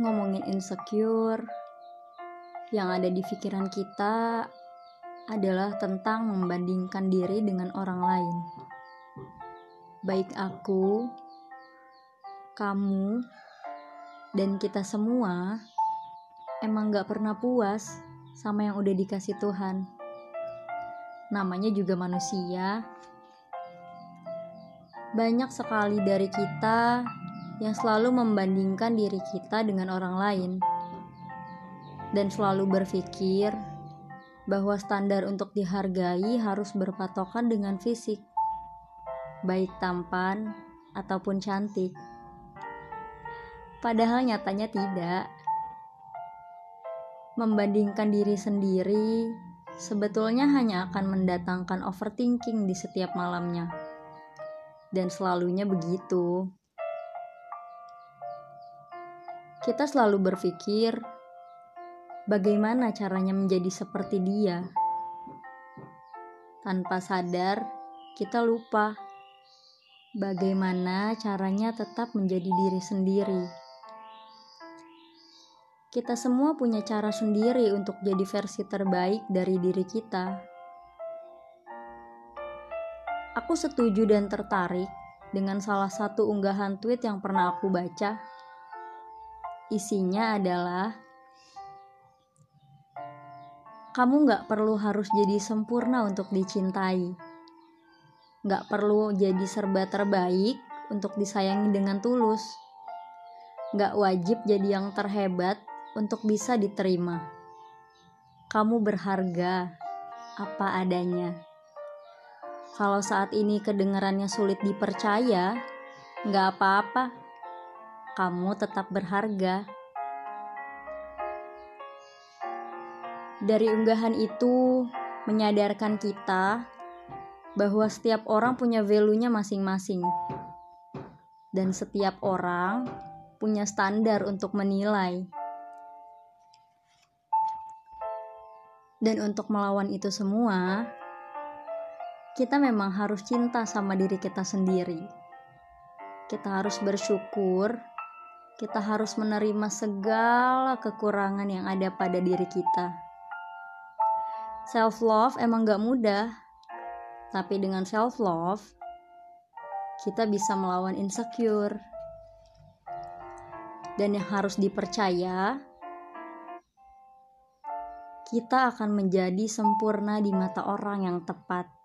ngomongin insecure, yang ada di pikiran kita adalah tentang membandingkan diri dengan orang lain. Baik aku, kamu, dan kita semua emang gak pernah puas sama yang udah dikasih Tuhan. Namanya juga manusia. Banyak sekali dari kita yang selalu membandingkan diri kita dengan orang lain dan selalu berpikir bahwa standar untuk dihargai harus berpatokan dengan fisik, baik tampan ataupun cantik. Padahal nyatanya tidak. Membandingkan diri sendiri sebetulnya hanya akan mendatangkan overthinking di setiap malamnya. Dan selalunya begitu. Kita selalu berpikir, bagaimana caranya menjadi seperti dia. Tanpa sadar, kita lupa bagaimana caranya tetap menjadi diri sendiri. Kita semua punya cara sendiri untuk jadi versi terbaik dari diri kita. Aku setuju dan tertarik dengan salah satu unggahan tweet yang pernah aku baca Isinya adalah kamu gak perlu harus jadi sempurna untuk dicintai. Gak perlu jadi serba terbaik untuk disayangi dengan tulus. Gak wajib jadi yang terhebat untuk bisa diterima. Kamu berharga apa adanya. Kalau saat ini kedengarannya sulit dipercaya, gak apa-apa kamu tetap berharga. Dari unggahan itu menyadarkan kita bahwa setiap orang punya value-nya masing-masing. Dan setiap orang punya standar untuk menilai. Dan untuk melawan itu semua, kita memang harus cinta sama diri kita sendiri. Kita harus bersyukur kita harus menerima segala kekurangan yang ada pada diri kita. Self love emang gak mudah, tapi dengan self love kita bisa melawan insecure. Dan yang harus dipercaya, kita akan menjadi sempurna di mata orang yang tepat.